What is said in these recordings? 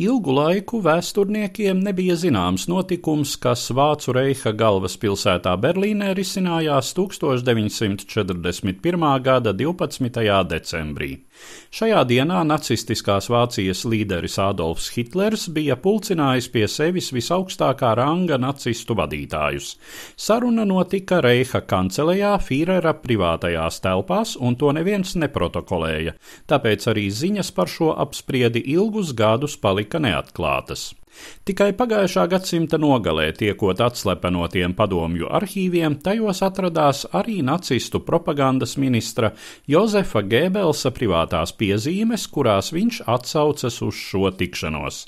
Ilgu laiku vēsturniekiem nebija zināms notikums, kas Vācu reiha galvaspilsētā Berlīnē risinājās 1941. gada 12. decembrī. Šajā dienā nacistiskās Vācijas līderis Adolfs Hitlers bija pulcinājis pie sevis visaugstākā ranga nacistu vadītājus. Saruna notika Reiha kancelējā Fīrera privātajās telpās, un to neviens neprotokolēja, tāpēc arī ziņas par šo apspriedi ilgus gadus palika neatklātas. Tikai pagājušā gadsimta nogalē, tiekot atslepenotiem padomju arhīviem, tajos atradās arī nacistu propagandas ministra Jozefa Gēbelsa privātās piezīmes, kurās viņš atsaucas uz šo tikšanos.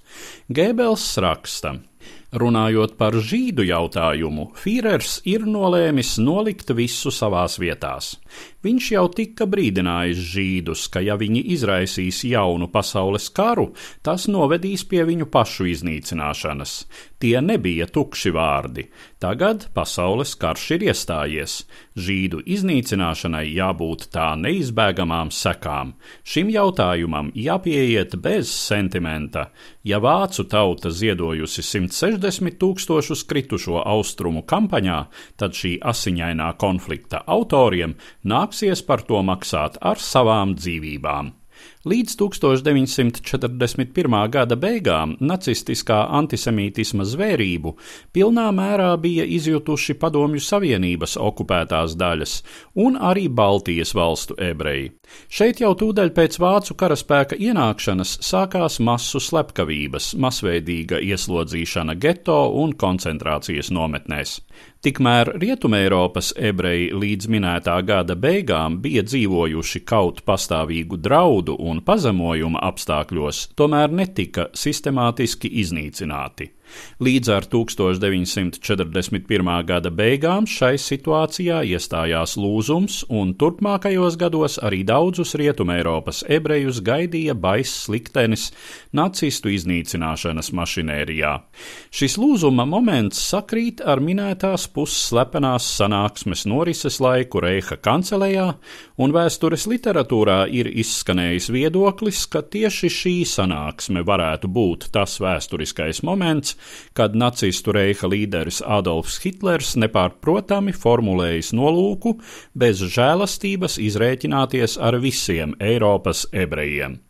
Gēbels raksta. Runājot par žīdu jautājumu, Fīrers ir nolēmis nolikt visu savās vietās. Viņš jau tika brīdinājis žīdus, ka ja viņi izraisīs jaunu pasaules karu, tas novedīs pie viņu pašu iznīcināšanas. Tie nebija tukši vārdi. Tagad pasaules karš ir iestājies. Žīdu iznīcināšanai jābūt tā neizbēgamām sekām. Šim jautājumam jāpieiet bez sentimenta. Ja vācu tauta ziedojusi 160 tūkstošus kritušo austrumu kampaņā, tad šī asiņainā konflikta autoriem nāksies par to maksāt ar savām dzīvībām. Līdz 1941. gada beigām nacistiskā antisemītisma zvērību pilnā mērā bija izjutuši Padomju Savienības okupētās daļas un arī Baltijas valstu ebreji. Šeit jau tūdaļ pēc vācu karaspēka ienākšanas sākās masu slepkavības, masveidīga ieslodzīšana geto un koncentrācijas nometnēs. Tikmēr Rietumēropas ebreji līdz minētā gada beigām bija dzīvojuši kaut pastāvīgu draudu un pazemojuma apstākļos, tomēr netika sistemātiski iznīcināti. Līdz ar 1941. gada beigām šai situācijā iestājās lūzums, un turpmākajos gados arī daudzus Rietumēropas ebrejus gaidīja baiss liktenis nacistu iznīcināšanas mašinērijā. Šis lūzuma moments sakrīt ar minētās pusslepenās sanāksmes norises laiku Reiha kancelējā, un vēstures literatūrā ir izskanējis viedoklis, ka tieši šī sanāksme varētu būt tas vēsturiskais moments, kad nacistu reiha līderis Adolfs Hitlers nepārprotami formulējis nolūku bez žēlastības izrēķināties ar visiem Eiropas ebrejiem.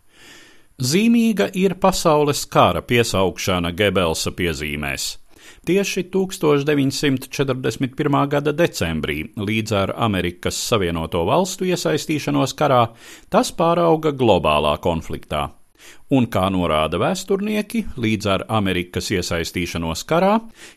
Zīmīga ir pasaules kara piesaukšana Gebelsa piezīmēs. Tieši 1941. gada decembrī, līdz ar Amerikas Savienoto Valstu iesaistīšanos karā, tas pārauga globālā konfliktā un, kā norāda vēsturnieki, līdz ar Amerikas iesaistīšanos karā,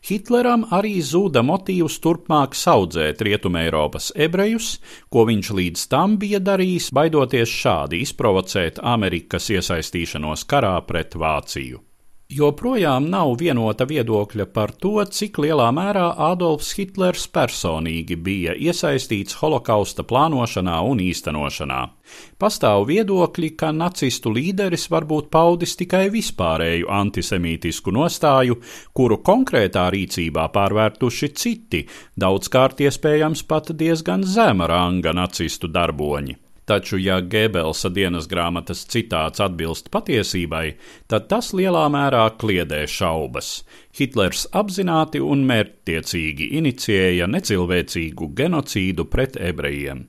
Hitleram arī zuda motīvs turpmāk saudzēt Rietumēropas ebrejus, ko viņš līdz tam bija darījis, baidoties šādi izprovocēt Amerikas iesaistīšanos karā pret Vāciju. Joprojām nav vienota viedokļa par to, cik lielā mērā Adolfs Hitlers personīgi bija iesaistīts holokausta plānošanā un īstenošanā. Pastāv viedokļi, ka nacistu līderis varbūt paudis tikai vispārēju antisemītisku nostāju, kuru konkrētā rīcībā pārvērtuši citi, daudzkārt iespējams pat diezgan zema ranga nacistu darboņi. Taču, ja Gēbelsa dienas grāmatas citāts atbilst patiesībai, tad tas lielā mērā kliedē šaubas. Hitlers apzināti un mērķtiecīgi inicijēja necilvēcīgu genocīdu pret ebrejiem.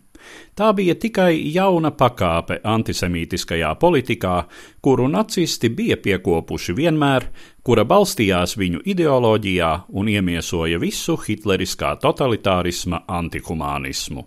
Tā bija tikai jauna pakāpe antisemītiskajā politikā, kuru nacisti bija piekopuši vienmēr, kura balstījās viņu ideoloģijā un iemiesoja visu hitleriskā totalitārisma antihumānismu